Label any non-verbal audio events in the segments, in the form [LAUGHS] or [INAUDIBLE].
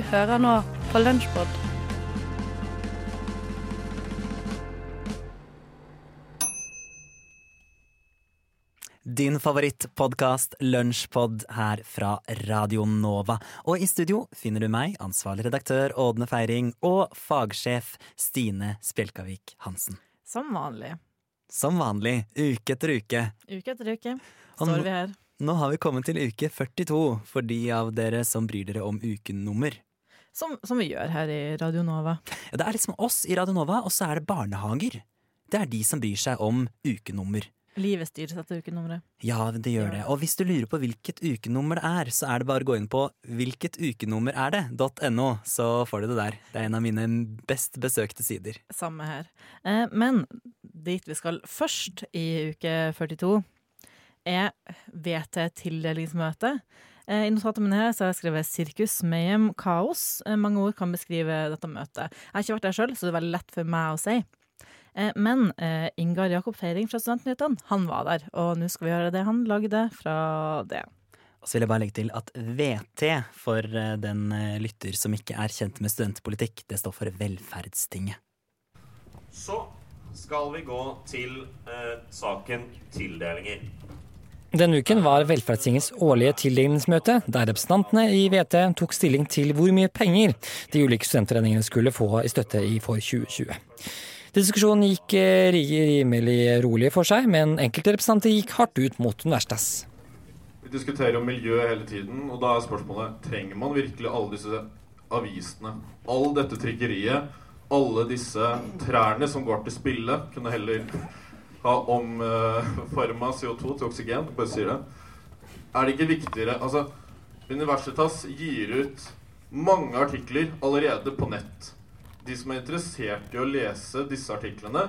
Du hører nå på Lunsjpod. Din favorittpodkast Lunsjpod her fra Radio Nova. Og i studio finner du meg, ansvarlig redaktør Ådne Feiring, og fagsjef Stine Spjelkavik Hansen. Som vanlig. Som vanlig, uke etter uke. Uke etter uke står nå- vi her. Nå har vi kommet til uke 42 for de av dere som bryr dere om ukenummer. Som, som vi gjør her i Radio Nova. Ja, Det er liksom oss i Radio Nova, og så er det barnehager. Det er de som bryr seg om ukenummer. Livet styres etter ukenummeret. Ja, det gjør det. Og hvis du lurer på hvilket ukenummer det er, så er det bare å gå inn på hvilket ukenummer er det.no, så får du det der. Det er en av mine best besøkte sider. Samme her. Eh, men dit vi skal først i uke 42, er VT-tildelingsmøte. Eh, I notatet mine her så har jeg skrevet sirkus, mayhem, kaos. Eh, mange ord kan beskrive dette møtet. Jeg har ikke vært der sjøl, så det er veldig lett for meg å si. Eh, Men eh, Ingar Jakob Feiring fra Studentnyhetene, han var der, og nå skal vi høre det han lagde fra det. Og så vil jeg bare legge til at VT, for den lytter som ikke er kjent med studentpolitikk, det står for Velferdstinget. Så skal vi gå til eh, saken tildelinger. Denne uken var Velferdstingets årlige tildelingsmøte, der representantene i VT tok stilling til hvor mye penger de ulike studentregningene skulle få i støtte i for 2020. Diskusjonen gikk eh, rimelig rolig for seg, men enkelte representanter gikk hardt ut mot universitas. Vi diskuterer jo miljø hele tiden, og da er spørsmålet trenger man virkelig alle disse avisene? All dette trikkeriet, alle disse trærne som går til spille, kunne heller ha omforma CO2 til oksygen. Bare sier det. Er det ikke viktigere Altså, Universitas gir ut mange artikler allerede på nett. De som er interessert i å lese disse artiklene,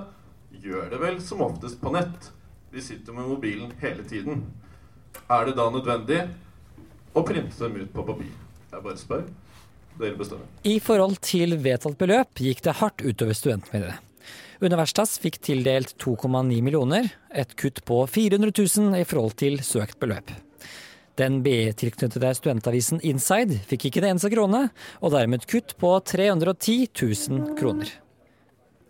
gjør det vel som oftest på nett. De sitter med mobilen hele tiden. Er det da nødvendig å printe dem ut på papir? Jeg bare spør. Dere bestemmer. I forhold til vedtatt beløp gikk det hardt utover studentmediene. Universitas fikk tildelt 2,9 millioner, et kutt på 400 000 i forhold til søkt beløp. Den BE-tilknyttede studentavisen Inside fikk ikke det eneste krone, og dermed et kutt på 310 000 kroner.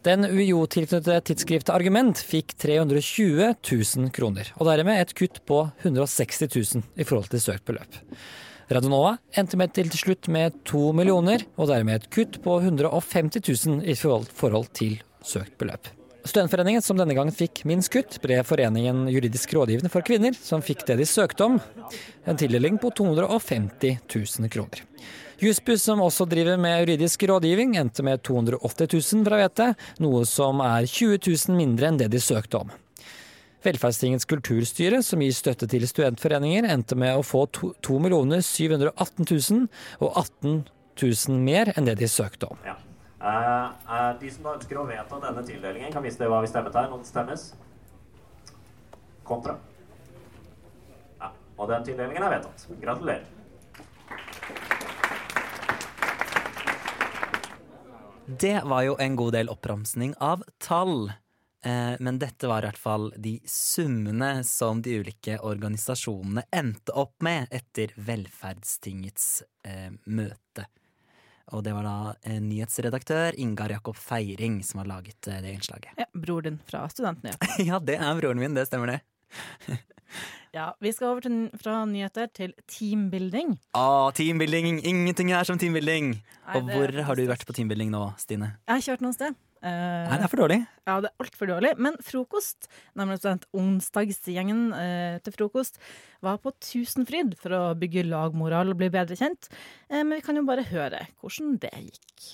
Den UiO-tilknyttede tidsskriftet Argument fikk 320 000 kroner, og dermed et kutt på 160 000 i forhold til søkt beløp. Radionova endte med til slutt med 2 millioner, og dermed et kutt på 150 000 i forhold til søkt beløp. Studentforeningen som denne gangen fikk minst kutt, ble Foreningen juridisk rådgivende for kvinner, som fikk det de søkte om, en tildeling på 250 000 kroner. Jussbuss, som også driver med juridisk rådgivning, endte med 280 000 fra VT, noe som er 20 000 mindre enn det de søkte om. Velferdstingets kulturstyre, som gir støtte til studentforeninger, endte med å få 2 718 000 og 18 000 mer enn det de søkte om. Ja. Eh, eh, de som da ønsker å vedta denne tildelingen, kan vise det hva vi stemmet her. Noen stemmes. Kontra. Ja, og den tildelingen er vedtatt. Gratulerer. Det var jo en god del oppramsing av tall. Eh, Men dette var i hvert fall de summene som de ulike organisasjonene endte opp med etter Velferdstingets møte. Og det var da eh, nyhetsredaktør Ingar Jakob Feiring som har laget eh, det innslaget. Ja, bror din fra Studentnyhetene. [LAUGHS] ja, det er broren min, det stemmer det. [LAUGHS] Ja, vi skal over til, fra nyheter til teambuilding. Ah, teambuilding! Ingenting er som teambuilding! Nei, Og hvor har du vært på teambuilding nå, Stine? Jeg har ikke vært noe sted. Eh, Nei, det er for dårlig. Ja, det er altfor dårlig. Men frokost, nemlig bestemt onsdagsgjengen uh, til frokost, var på Tusenfryd for å bygge lagmoral og bli bedre kjent. Uh, men vi kan jo bare høre hvordan det gikk.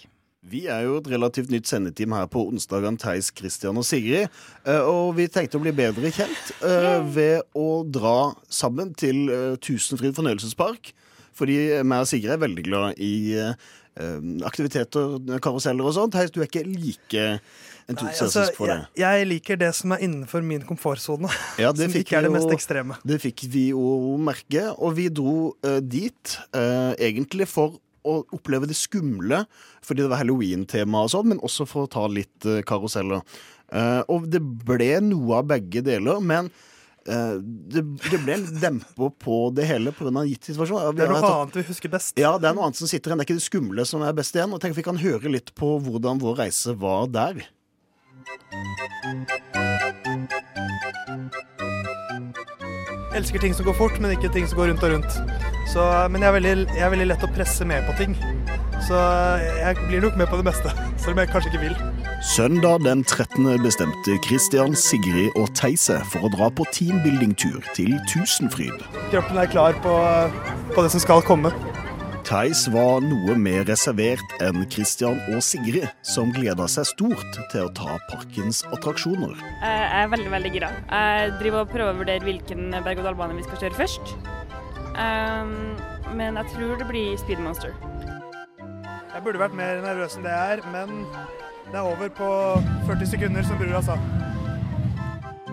Vi er jo et relativt nytt sendeteam her på onsdagene, Theis, Christian og Sigrid. Eh, Og vi tenkte å bli bedre kjent eh, ved å dra sammen til Tusenfryd fornøyelsespark. Fordi meg og Sigrid er veldig glad i aktiviteter, karuseller og sånt. Heis, du er ikke like Nei, entusiastisk altså, for det. jeg, jeg liker det som er innenfor min komfortsone. [LAUGHS] Ja, som ikke er det mest ekstreme. Det fikk vi jo merke, og vi dro uh, dit uh, egentlig for å oppleve det skumle, fordi det var halloween-tema og sånn, men også for å ta litt uh, karuseller. Eh, og det ble noe av begge deler, men eh, det, det ble en demper på det hele pga. en gitt situasjon. Det er noe tatt- annet vi husker best. Ja, det er noe annet som sitter igjen. Det er ikke det skumle som er best igjen. Og tenk vi kan høre litt på hvordan vår reise var der. Jeg elsker ting som går fort, men ikke ting som går rundt og rundt. Så, men jeg er, veldig, jeg er veldig lett å presse med på ting. Så jeg blir nok med på det meste, [LAUGHS] selv om jeg kanskje ikke vil. Søndag den 13. bestemte Christian, Sigrid og Theise for å dra på teambuilding-tur til Tusenfryd. Kroppen er klar på, på det som skal komme. Theis var noe mer reservert enn Christian og Sigrid, som gleda seg stort til å ta parkens attraksjoner. Jeg er veldig, veldig gira. Jeg driver og prøver å vurdere hvilken berg-og-dal-bane vi skal kjøre først. Um, men jeg tror det blir Speed Monster. Jeg burde vært mer nervøs enn det jeg er, men det er over på 40 sekunder, som brura sa.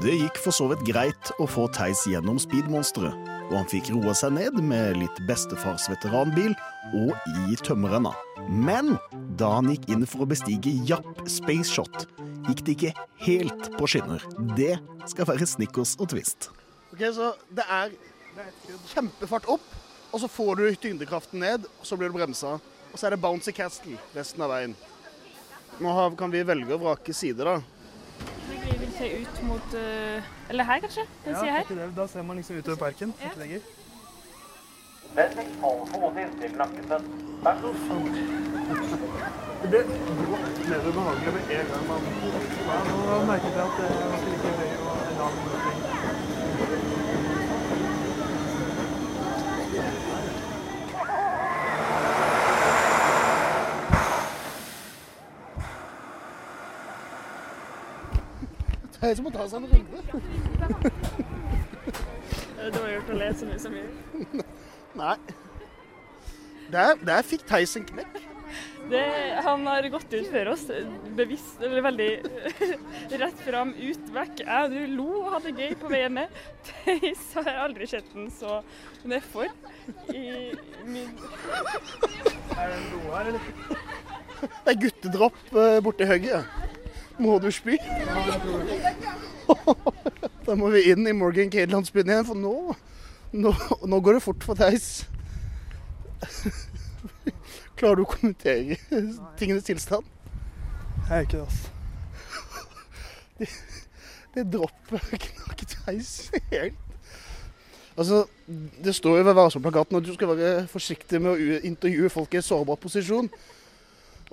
Det gikk for så vidt greit å få Theis gjennom speedmonsteret, og han fikk roa seg ned med litt bestefars veteranbil og i tømmerrenna. Men da han gikk inn for å bestige Japp Spaceshot, gikk det ikke helt på skinner. Det skal være Snickers og Twist. Ok, så det er kjempefart opp, og så får du tyngdekraften ned, og så blir du bremsa. Og så er det bouncy castle resten av veien. Nå har, kan vi velge å vrake side, da. Vi vil se ut mot uh, Eller her, kanskje? Den ja, her. det. Da ser man liksom utover parken. Ikke lenger. Det ble mer ubehagelig med en gang man ja, merket at det var ikke høy og lav Theis må ta seg en runde. [LAUGHS] det var gjort å le så mye som mye. [LAUGHS] Nei. Der, der fikk Theis en knekk. Det, han har gått ut før oss, bevisst, eller veldig [LAUGHS] rett fram, ut, vekk. Jeg og du lo og hadde gøy på veien ned. Theis har jeg aldri sett den så nedfor i min Er det en do her, eller? Det er guttedropp eh, borti høyre. Må du spy? Da må vi inn i Morgan Cade-landsbyen igjen, for nå, nå, nå går det fort for Theis. Klarer du å kommentere tingenes tilstand? Jeg er ikke det, altså. Det droppet knakk Theis helt. Altså, Det står jo ved varselplakaten at du skal være forsiktig med å intervjue folk i en sårbar posisjon.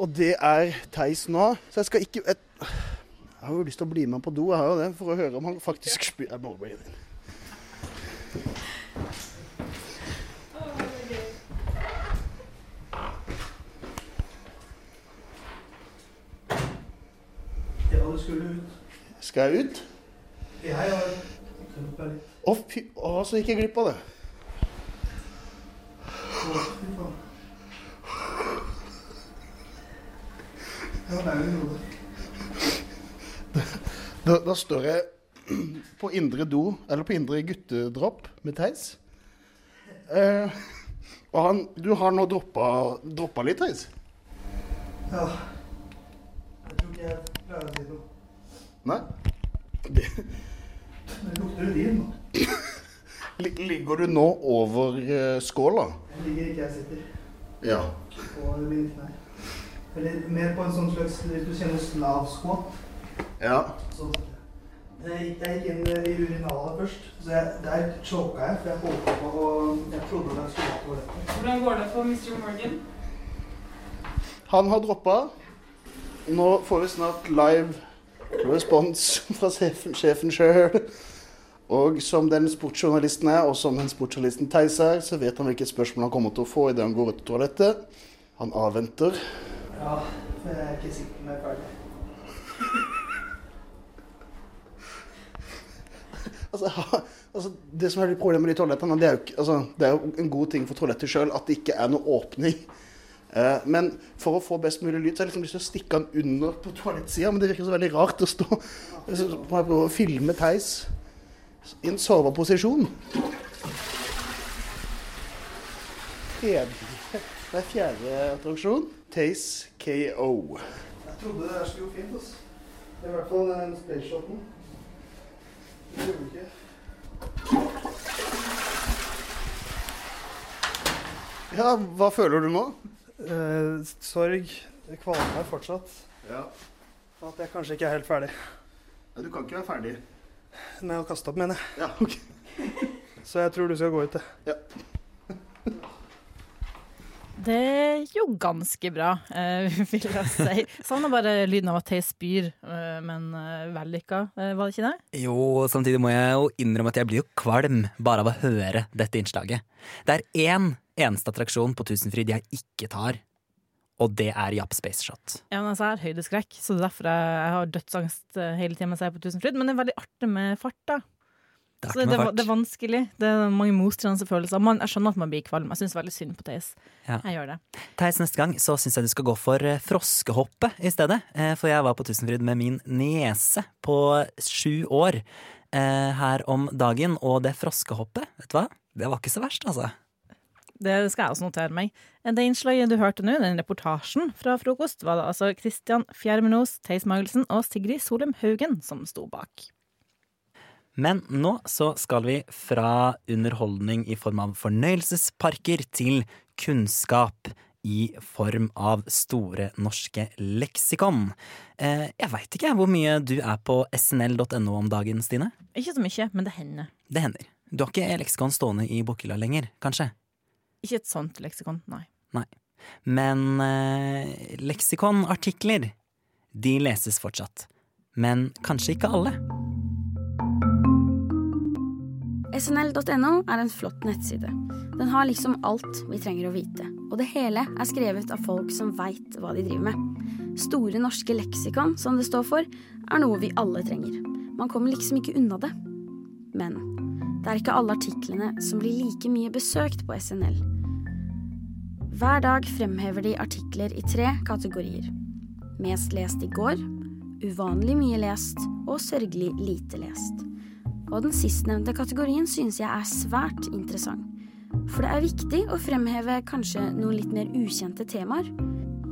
Og det er Theis nå. Så jeg skal ikke jeg, jeg har jo lyst til å bli med på do, jeg har jo det, for å høre om han faktisk spyr Jeg må bare inn. Skal jeg ut? Ja, ja. Å, fy Å, så gikk jeg glipp av det. Ja, det er jo noe. Da, da står jeg [CLEARS THROAT] på indre do, eller på indre guttedropp med Theis. Eh, og han, du har nå droppa, droppa litt, Theis? Ja. Jeg tror ikke jeg klarer å si noe. Nei? Det, Men lukter urin nå. [LAUGHS] ligger du nå over eh, skåla? Jeg ligger ikke jeg sitter Ja. på mine knær. Eller mer på en sånn slags, hvis du kjenner slav squat. Ja. Sitter jeg. Gikk, inn i urinalet først, så jeg, der choka jeg, for jeg holdt på å Jeg trodde det skulle være toalettet. Hvordan går det for Mr. Morgan? Han har droppa. Nå får vi snart live respons fra sjefen, sjøl. Og som den sportsjournalisten er, og som den sportsjournalisten Theis er, så vet han hvilke spørsmål han kommer til å få idet han går ut til toalettet. Han avventer. Ja, for jeg er ikke sikker på om jeg er ferdig. Altså, [LAUGHS] altså, det som er litt problemet med de toalettene, det er jo, altså, det er jo en god ting for toalettet sjøl at det ikke er noe åpning. [LAUGHS] Eh, men for å få best mulig lyd, så har jeg liksom lyst til å stikke den under på toalettsida. Men det virker så veldig rart å stå så må jeg prøve å filme Theis i en soveposisjon. Tredje Det er fjerde attraksjon. Theis KO. Jeg trodde det der skulle gå fint, altså. I hvert fall den spaceshoten. Ja, hva føler du nå? Eh, sorg. Det kvaler meg fortsatt. Ja. Sånn at jeg kanskje ikke er helt ferdig. Ja, du kan ikke være ferdig. Med å kaste opp, mener jeg. Ja, ok. [LAUGHS] Så jeg tror du skal gå ut, det. Ja. Det er jo ganske bra, eh, [LAUGHS] vil jeg si. Savna bare lyden av at jeg spyr, eh, men eh, vellykka, var det ikke det? Jo, samtidig må jeg jo innrømme at jeg blir jo kvalm bare av å høre dette innslaget. Det er én eneste attraksjon på Tusenfryd jeg ikke tar, og det er Japp Space Shot. Ja, men altså, jeg har høydeskrekk, så det er derfor jeg, har dødsangst hele tiden mens jeg er på Tusenfryd. Men det er veldig artig med fart, da. Det er Så det, det, det er vanskelig. Det er mange motstridende følelser. Man, jeg skjønner at man blir kvalm. Jeg syns veldig synd på Theis. Ja. Jeg gjør det. Theis, neste gang så syns jeg du skal gå for eh, froskehoppet i stedet. Eh, For jeg var på Tusenfryd med min niese på sju år eh, her om dagen, og det froskehoppet, vet du hva? Det var ikke så verst, altså. Det skal jeg også notere meg. Det innslaget du hørte nå, den reportasjen fra frokost, var det altså Christian Fjermenos, Theis Magelsen og Sigrid Solem Haugen som sto bak. Men nå så skal vi fra underholdning i form av fornøyelsesparker til kunnskap i form av Store norske leksikon. Eh, jeg veit ikke hvor mye du er på snl.no om dagen, Stine? Ikke så mye, men det hender. Det hender. Du har ikke leksikon stående i bokhylla lenger, kanskje? Ikke et sånt leksikon, nei. Nei. Men eh, leksikonartikler, de leses fortsatt. Men kanskje ikke alle. SNL.no er en flott nettside. Den har liksom alt vi trenger å vite, og det hele er skrevet av folk som veit hva de driver med. Store norske leksikon, som det står for, er noe vi alle trenger. Man kommer liksom ikke unna det. Men det er ikke alle artiklene som blir like mye besøkt på SNL. Hver dag fremhever de artikler i tre kategorier. Mest lest i går, uvanlig mye lest og sørgelig lite lest. Og den sistnevnte kategorien synes jeg er svært interessant. For det er viktig å fremheve kanskje noen litt mer ukjente temaer.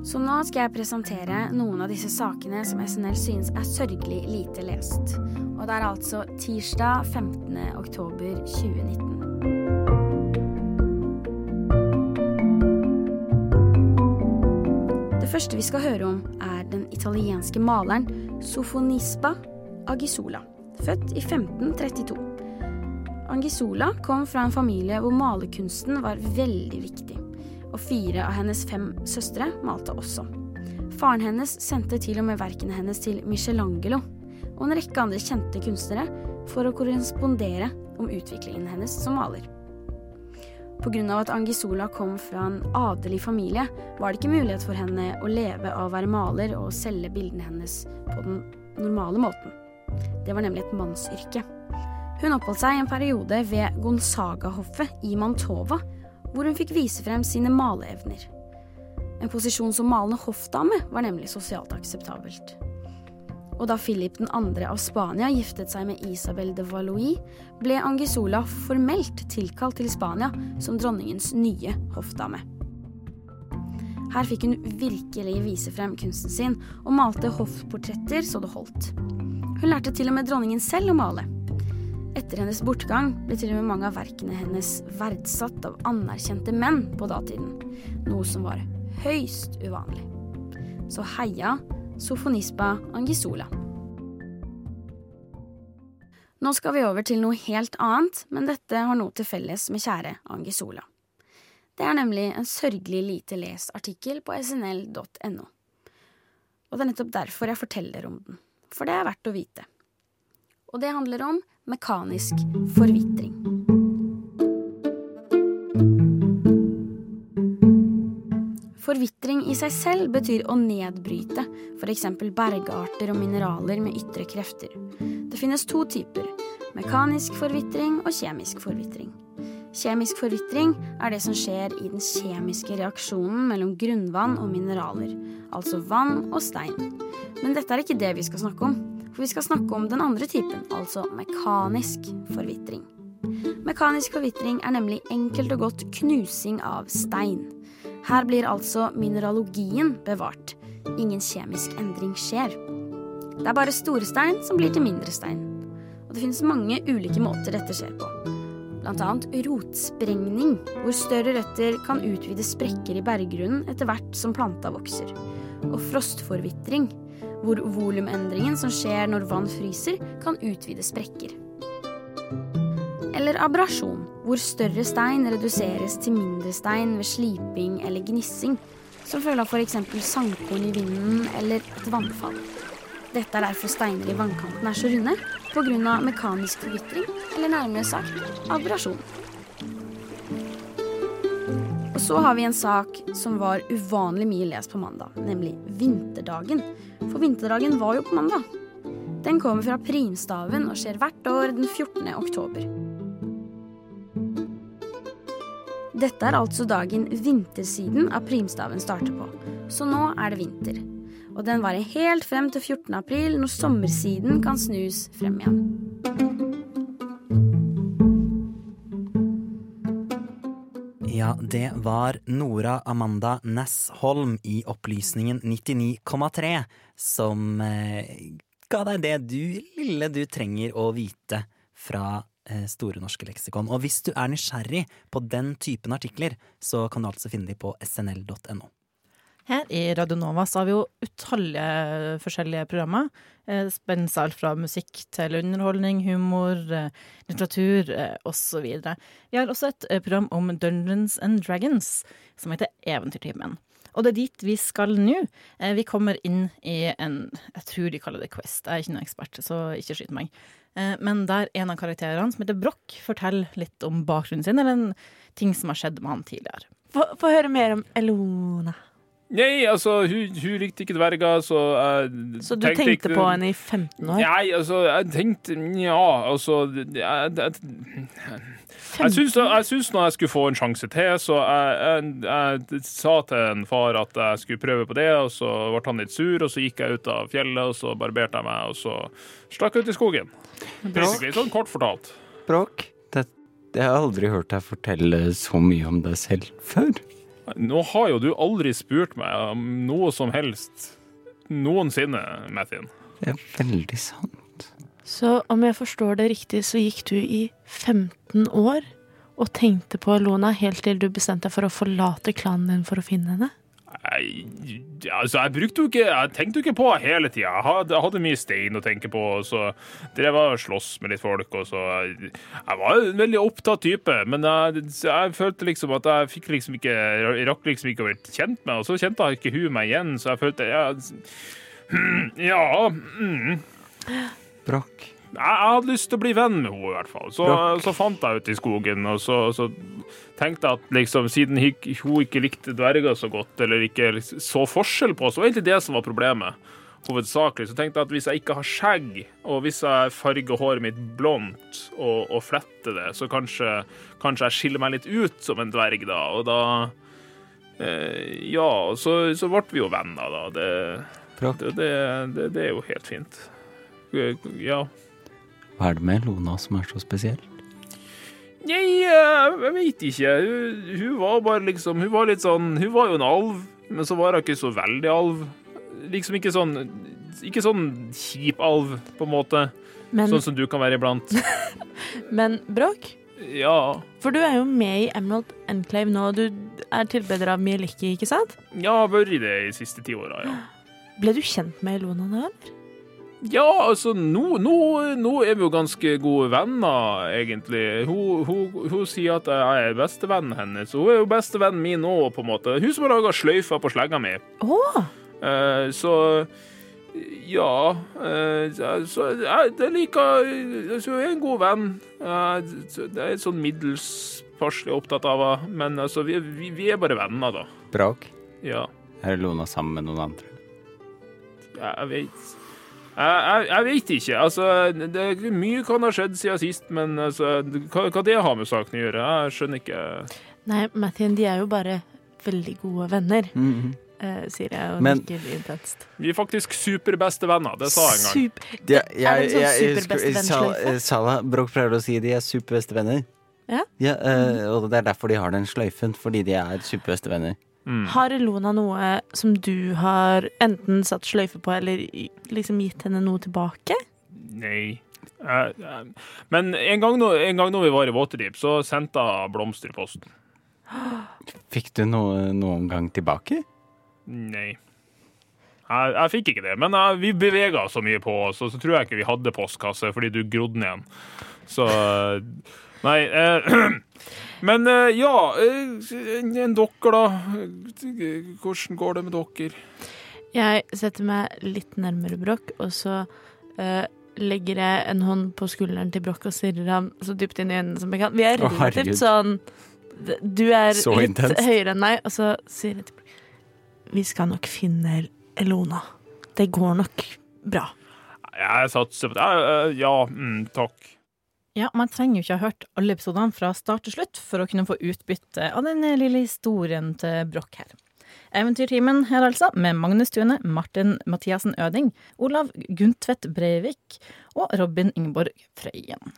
Så nå skal jeg presentere noen av disse sakene som SNL synes er sørgelig lite lest. Og det er altså tirsdag 15. oktober 2019. Det første vi skal høre om, er den italienske maleren Sofonispa Agisola, født i 1532. Angisola kom fra en familie hvor malerkunsten var veldig viktig, og fire av hennes fem søstre malte også. Faren hennes sendte til og med verkene hennes til Michelangelo og en rekke andre kjente kunstnere for å korrespondere om utviklingen hennes som maler. Pga. at Angisola kom fra en adelig familie, var det ikke mulighet for henne å leve av å være maler og selge bildene hennes på den normale måten. Det var nemlig et mannsyrke. Hun oppholdt seg en periode ved Gonzaga-hoffet i Mantova, hvor hun fikk vise frem sine maleevner. En posisjon som malende hoffdame var nemlig sosialt akseptabelt. Og da Philip 2. av Spania giftet seg med Isabel de Valois, ble Angisola formelt tilkalt til Spania som dronningens nye hoffdame. Her fikk hun virkelig vise frem kunsten sin, og malte hoffportretter så det holdt. Hun lærte til og med dronningen selv å male. Etter hennes bortgang ble til og med mange av verkene hennes verdsatt av anerkjente menn på datiden, noe som var høyst uvanlig. Så heia Sofonispa Angisola. Nå skal vi over til noe helt annet, men dette har noe til felles med kjære Angisola. Det er nemlig en sørgelig lite lest artikkel på snl.no. Og det er nettopp derfor jeg forteller om den, for det er verdt å vite. Og det handler om mekanisk forvitring. Forvitring i seg selv betyr å nedbryte f.eks. bergarter og mineraler med ytre krefter. Det finnes to typer mekanisk forvitring og kjemisk forvitring. Kjemisk forvitring er det som skjer i den kjemiske reaksjonen mellom grunnvann og mineraler, altså vann og stein. Men dette er ikke det vi skal snakke om, for vi skal snakke om den andre typen, altså mekanisk forvitring. Mekanisk forvitring er nemlig enkelt og godt knusing av stein. Her blir altså mineralogien bevart. Ingen kjemisk endring skjer. Det er bare store stein som blir til mindre stein. Og det finnes mange ulike måter dette skjer på. bl.a. rotsprengning, hvor større røtter kan utvide sprekker i berggrunnen etter hvert som planta vokser, og frostforvitring, hvor volumendringen som skjer når vann fryser, kan utvide sprekker. Eller abrasjon, hvor større stein reduseres til mindre stein ved sliping eller gnissing, som følge av f.eks. sandkorn i vinden eller et vannfall. Dette er derfor steiner i vannkanten er så runde pga. mekanisk forvitring, eller nærmere sagt abrasjon. Og så har vi en sak som var uvanlig mye lest på mandag, nemlig vinterdagen. For vinterdagen var jo på mandag. Den kommer fra primstaven og skjer hvert år den 14. oktober. Dette er altså dagen vintersiden av primstaven starter på, så nå er det vinter. Og den varer helt frem til 14. april, når sommersiden kan snus frem igjen. Ja, det var Nora Amanda Nessholm i Opplysningen 99,3 som eh, ga deg det du lille du trenger å vite fra eh, Store norske leksikon. Og hvis du er nysgjerrig på den typen artikler, så kan du altså finne de på snl.no. Her i Radio Nova har vi jo utallige forskjellige programmer. Eh, Spenner alt fra musikk til underholdning, humor, eh, litteratur eh, osv. Vi har også et program om Dungeons and Dragons som heter Eventyrtimen. Og det er dit vi skal nå. Vi kommer inn i en Jeg tror de kaller det Quest. Jeg er ikke noen ekspert, så ikke skyt meg. Men der en av karakterene, som heter Broch, forteller litt om bakgrunnen sin, eller en ting som har skjedd med han tidligere. Få høre mer om Elona. Nei, altså, hun, hun likte ikke dverger, så jeg Så du tenkte på henne i 15 år? Nei, altså, jeg tenkte Nja, altså Jeg, jeg, jeg, syns, jeg syns når jeg skulle få en sjanse til, så jeg, jeg, jeg sa til en far at jeg skulle prøve på det, og så ble han litt sur, og så gikk jeg ut av fjellet, og så barberte jeg meg, og så stakk jeg ut i skogen. Basically, sånn kort fortalt. Bråk, det, jeg har aldri hørt deg fortelle så mye om deg selv før. Nå har jo du aldri spurt meg om noe som helst noensinne, Mathien. Det er veldig sant. Så om jeg forstår det riktig, så gikk du i 15 år og tenkte på Lona helt til du bestemte deg for å forlate klanen din for å finne henne? Nei, altså, jeg brukte jo ikke Jeg tenkte jo ikke på hele tida. Jeg hadde, jeg hadde mye stein å tenke på, og så drev jeg og sloss med litt folk, og så Jeg var en veldig opptatt type, men jeg, jeg følte liksom at jeg fikk liksom ikke rakk liksom ikke å bli kjent med og så kjente ikke hun meg igjen, så jeg følte Ja. [CLEARS THROAT] mm. Brokk. Jeg, hadde lyst til å bli venn med henne, i hvert fall. Så, så fant jeg ut i skogen, og så, så tenkte jeg at liksom, siden hun ikke likte dverger så godt, eller ikke så forskjell på oss, det var egentlig det som var problemet. Hovedsakelig så tenkte jeg at hvis jeg ikke har skjegg, og hvis jeg farger håret mitt blondt og, og fletter det, så kanskje, kanskje jeg skiller meg litt ut som en dverg da, og da eh, Ja, og så, så ble vi jo venner, da. Det, det, det, det, det er jo helt fint. Ja. Hva er det med Lona som er så spesiell? Nei, eh, jeg vet ikke. Hun, hun var bare liksom Hun var litt sånn Hun var jo en alv, men så var hun ikke så veldig alv. Liksom ikke sånn Ikke sånn kjip alv, på en måte. Men- Sånn som du kan være iblant. [LAUGHS] Men Bråk, Ja. for du er jo med i Emerald Enclave nå, du er tilbeder av Mieliki, ikke sant? Ja, har vært i det de siste ti åra, ja. Ble du kjent med Lona nå, eller? Ja, altså, nå, nå, nå er vi jo ganske gode venner, egentlig. Hun, hun, hun sier at jeg er bestevennen hennes, hun er jo bestevennen min nå, på en måte. Hun som har laga sløyfa på slegga mi. Oh. Eh, så ja eh, Så jeg, jeg liker Hun er en god venn. Eh, det er sånn middels passelig opptatt av henne, men altså, vi, vi, vi er bare venner, da. Brak? Ja. Er Lona sammen med noen andre? Jeg, jeg vet jeg, jeg, jeg vet ikke. Altså, det, mye kan ha skjedd siden sist, men altså, hva, hva det har med saken å gjøre? Jeg skjønner ikke. Nei, Mathien, de er jo bare veldig gode venner, Mm -hmm. Uh, sier jeg og Men- nikker intenst. Vi er faktisk superbeste venner, det sa jeg en gang. Sup- De, Er det en sånn superbestevenn-sløyfe? Sala Brokk prøver å si de er superbeste venner. Ja. eh, og det er derfor de har den sløyfen, fordi de er superbestevenner. Har Elona noe som du har enten satt sløyfe på, eller liksom gitt henne noe tilbake? Nei. Eh, eh, Men en gang, når, en gang når vi var i Waterdeep, så sendte jeg blomster i posten. Fikk du noe noen gang tilbake? Nei. Jeg, jeg fikk ikke det, men jeg, vi bevega så mye på oss, og så tror jeg ikke vi hadde postkasse fordi du grodde den igjen. Så eh, Nei. Eh, [CLEARS THROAT] men eh, ja, Enn en, en dere, da. Hvordan går det med dere? Jeg setter meg litt nærmere Brokk, og så eh, legger jeg en hånd på skulderen til Brokk og stirrer ham så dypt inn i øynene som jeg kan. Vi er Å, relativt herregud. sånn Du er Så litt intenst. høyere enn meg, og så sier jeg til Brokk Vi skal nok finne Elona. Det går nok bra. Jeg satser på det. Ja, eh, Ja, mm, takk. Ja, Man trenger jo ikke ha hørt alle episodene fra start til slutt for å kunne få utbytte av den lille historien til Broch her. Eventyrtimen her altså, med Magnus Tune, Martin Mathiassen Øding, Olav Guntvedt Breivik og Robin Ingeborg Frøyen.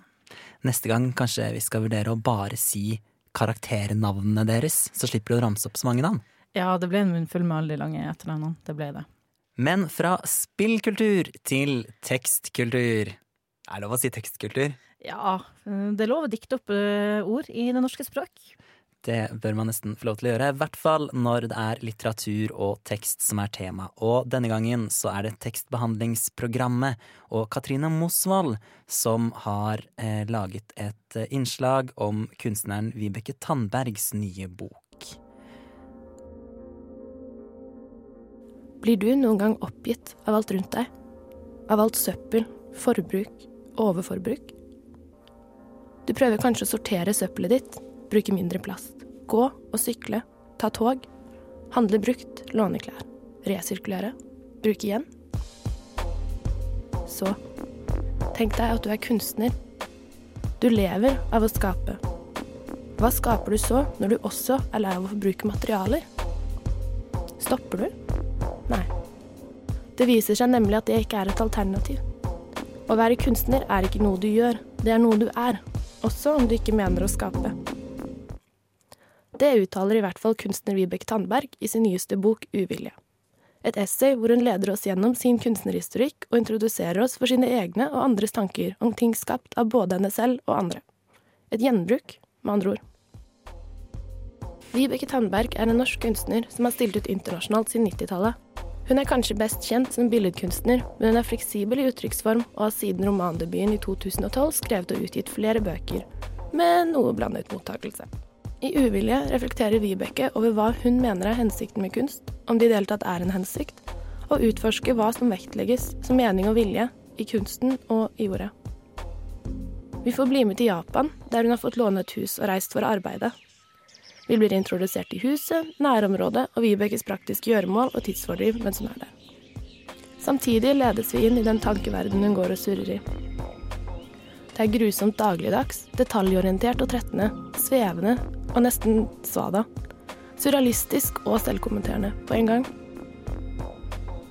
Neste gang kanskje vi skal vurdere å bare si karakternavnene deres, så slipper du å ramse opp så mange navn. Ja, det ble en munnfull med alle de lange etternavnene. Det ble det. Men fra spillkultur til tekstkultur. Er det lov å si tekstkultur? Ja, det er lov å dikte opp eh, ord i det norske språk. Det bør man nesten få lov til å gjøre, i hvert fall når det er litteratur og tekst som er tema. Og denne gangen så er det tekstbehandlingsprogrammet og Katrine Mosvold som har eh, laget et eh, innslag om kunstneren Vibeke Tandbergs nye bok. Blir du noen gang oppgitt av alt rundt deg? Av alt søppel, forbruk, overforbruk? Du prøver kanskje å sortere søppelet ditt, bruke mindre plast, gå og sykle, ta tog, handle brukt, låne klær, resirkulere, bruke igjen. Så tenk deg at du er kunstner. Du lever av å skape. Hva skaper du så når du også er lei av å forbruke materialer? Stopper du? Nei. Det viser seg nemlig at det ikke er et alternativ. Å være kunstner er ikke noe du gjør, det er noe du er, også om du ikke mener å skape. Det uttaler i hvert fall kunstner Vibeke Tandberg i sin nyeste bok Uvilje. Et essay hvor hun leder oss gjennom sin kunstnerhistorikk og introduserer oss for sine egne og andres tanker om ting skapt av både henne selv og andre. Et gjenbruk, med andre ord. Vibeke Tandberg er en norsk kunstner som har stilt ut internasjonalt siden 90-tallet. Hun er kanskje best kjent som billedkunstner, men hun er fleksibel i uttrykksform og har siden romandebuten i 2012 skrevet og utgitt flere bøker, med noe blandet mottakelse. I Uvilje reflekterer Vibeke over hva hun mener er hensikten med kunst, om det i det hele tatt er en hensikt, og utforsker hva som vektlegges som mening og vilje i kunsten og i ordet. Vi får bli med til Japan, der hun har fått låne et hus og reist for å arbeide. Vi blir introdusert i huset, nærområdet og Vibekes praktiske gjøremål og tidsfordriv mens hun er der. Samtidig ledes vi inn i den tankeverdenen hun går og surrer i. Det er grusomt dagligdags, detaljorientert og trettende, svevende og nesten svada. Surrealistisk og selvkommenterende på en gang.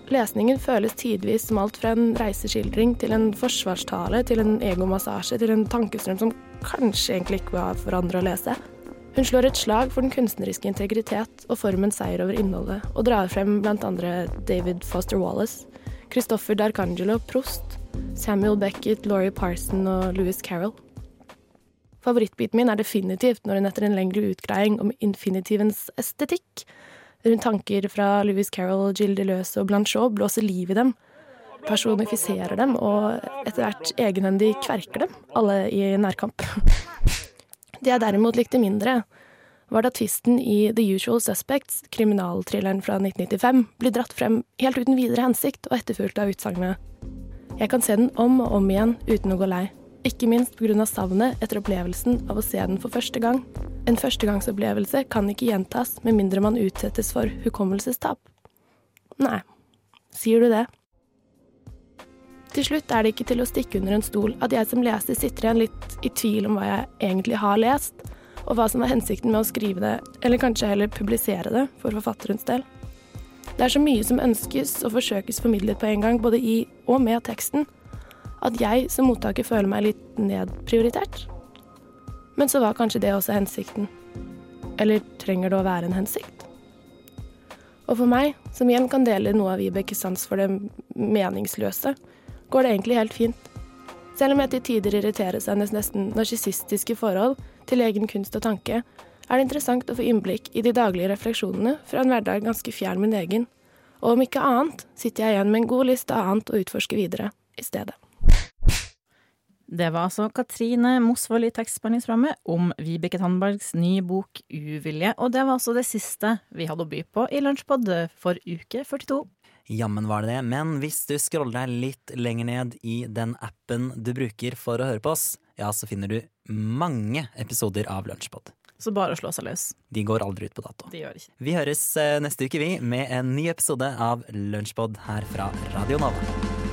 Lesningen føles tidvis som alt fra en reiseskildring til en forsvarstale til en egomassasje til en tankestrøm som kanskje egentlig ikke var for andre å lese. Hun slår et slag for den kunstneriske integritet og formens seier over innholdet, og drar frem andre David Foster Wallace, Christopher D'Arcangelo Prost, Samuel Beckett, Laurie Parson og Louis Carroll. Favorittbiten min er definitivt når hun etter en lengre utgreiing om infinitivens estetikk, rundt tanker fra Louis Carroll, Gilles Deleuze og Blanchot blåser liv i dem, personifiserer dem og etter hvert egenhendig kverker dem, alle i nærkamp. [LAUGHS] Det jeg derimot likte mindre, var da tvisten i The Usual Suspects, kriminalthrilleren fra 1995, blir dratt frem helt uten videre hensikt og etterfulgt av utsagnet Jeg kan se den om og om igjen uten å gå lei. Ikke minst pga. savnet etter opplevelsen av å se den for første gang. En førstegangsopplevelse kan ikke gjentas med mindre man utsettes for hukommelsestap. Nei, sier du det? Til slutt er det ikke til å stikke under en stol at jeg som leser sitter igjen litt i tvil om hva jeg egentlig har lest, og hva som var hensikten med å skrive det, eller kanskje heller publisere det for forfatterens del. Det er så mye som ønskes og forsøkes formidlet på en gang, både i og med teksten, at jeg som mottaker føler meg litt nedprioritert. Men så var kanskje det også hensikten. Eller trenger det å være en hensikt? Og for meg, som igjen kan dele noe av Vibekes sans for det meningsløse, går det egentlig helt fint. Selv om jeg til tider irriteres av hennes nesten narsissistiske forhold til egen kunst og tanke, er det interessant å få innblikk i de daglige refleksjonene fra en hverdag ganske fjern min egen. Og om ikke annet sitter jeg igjen med en god liste av annet å utforske videre i stedet. Det var altså Katrine Mosvold i tekstbehandlingsprogrammet om Vibeke Tandbergs nye bok Uvilje, og det var altså det siste vi hadde å by på i Lunsjpod for uke 42. Jammen var det det, men hvis du scroller deg litt lenger ned i den appen du bruker for å høre på oss, ja, så finner du mange episoder av Lunsjpod. Så bare å slå seg løs. De går aldri ut på dato. De gjør ikke. Vi høres eh, neste uke, vi, med en ny episode av Lunsjpod her fra Radio Nova.